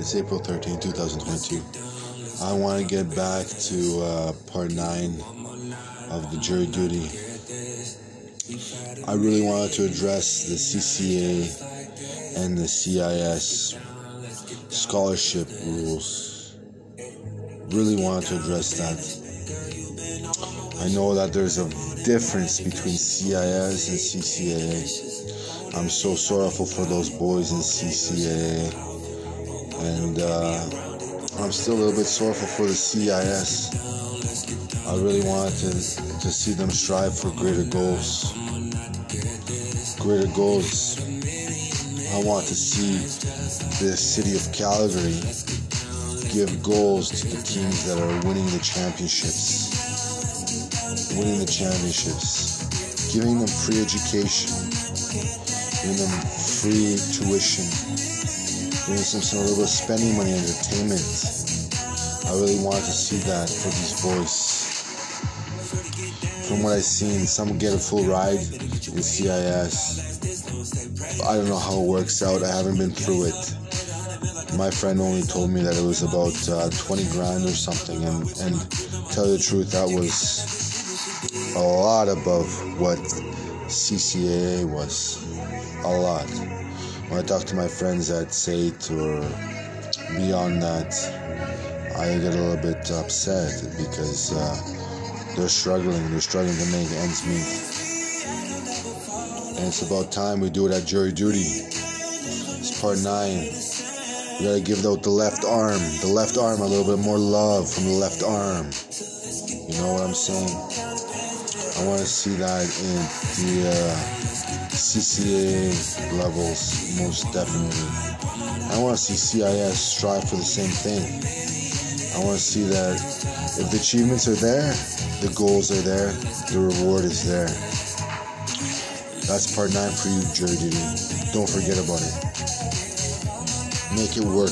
it's April 13, 2022. I want to get back to uh, part 9 of the jury duty. I really wanted to address the CCA and the CIS scholarship rules. Really wanted to address that. I know that there's a difference between CIS and CCA. I'm so sorrowful for those boys in CCAA. And uh, I'm still a little bit sorrowful for the CIS. I really wanted to, to see them strive for greater goals. Greater goals. I want to see the city of Calgary give goals to the teams that are winning the championships. Winning the championships. Giving them free education. Giving them free tuition. Giving some, some little spending money, entertainment. I really want to see that for these boys from what I've seen, some get a full ride in CIS. I don't know how it works out. I haven't been through it. My friend only told me that it was about uh, 20 grand or something, and and tell you the truth, that was a lot above what CCAA was. A lot. When I talk to my friends at SAIT or beyond that, I get a little bit upset because. Uh, they're struggling. They're struggling to make ends meet. And it's about time we do it at jury duty. It's part nine. We gotta give out the left arm. The left arm, a little bit more love from the left arm. You know what I'm saying? I want to see that in the uh, CCA levels, most definitely. I want to see CIS strive for the same thing. I want to see that if the achievements are there, the goals are there, the reward is there. That's part nine for you, jury duty. Don't forget about it. Make it work.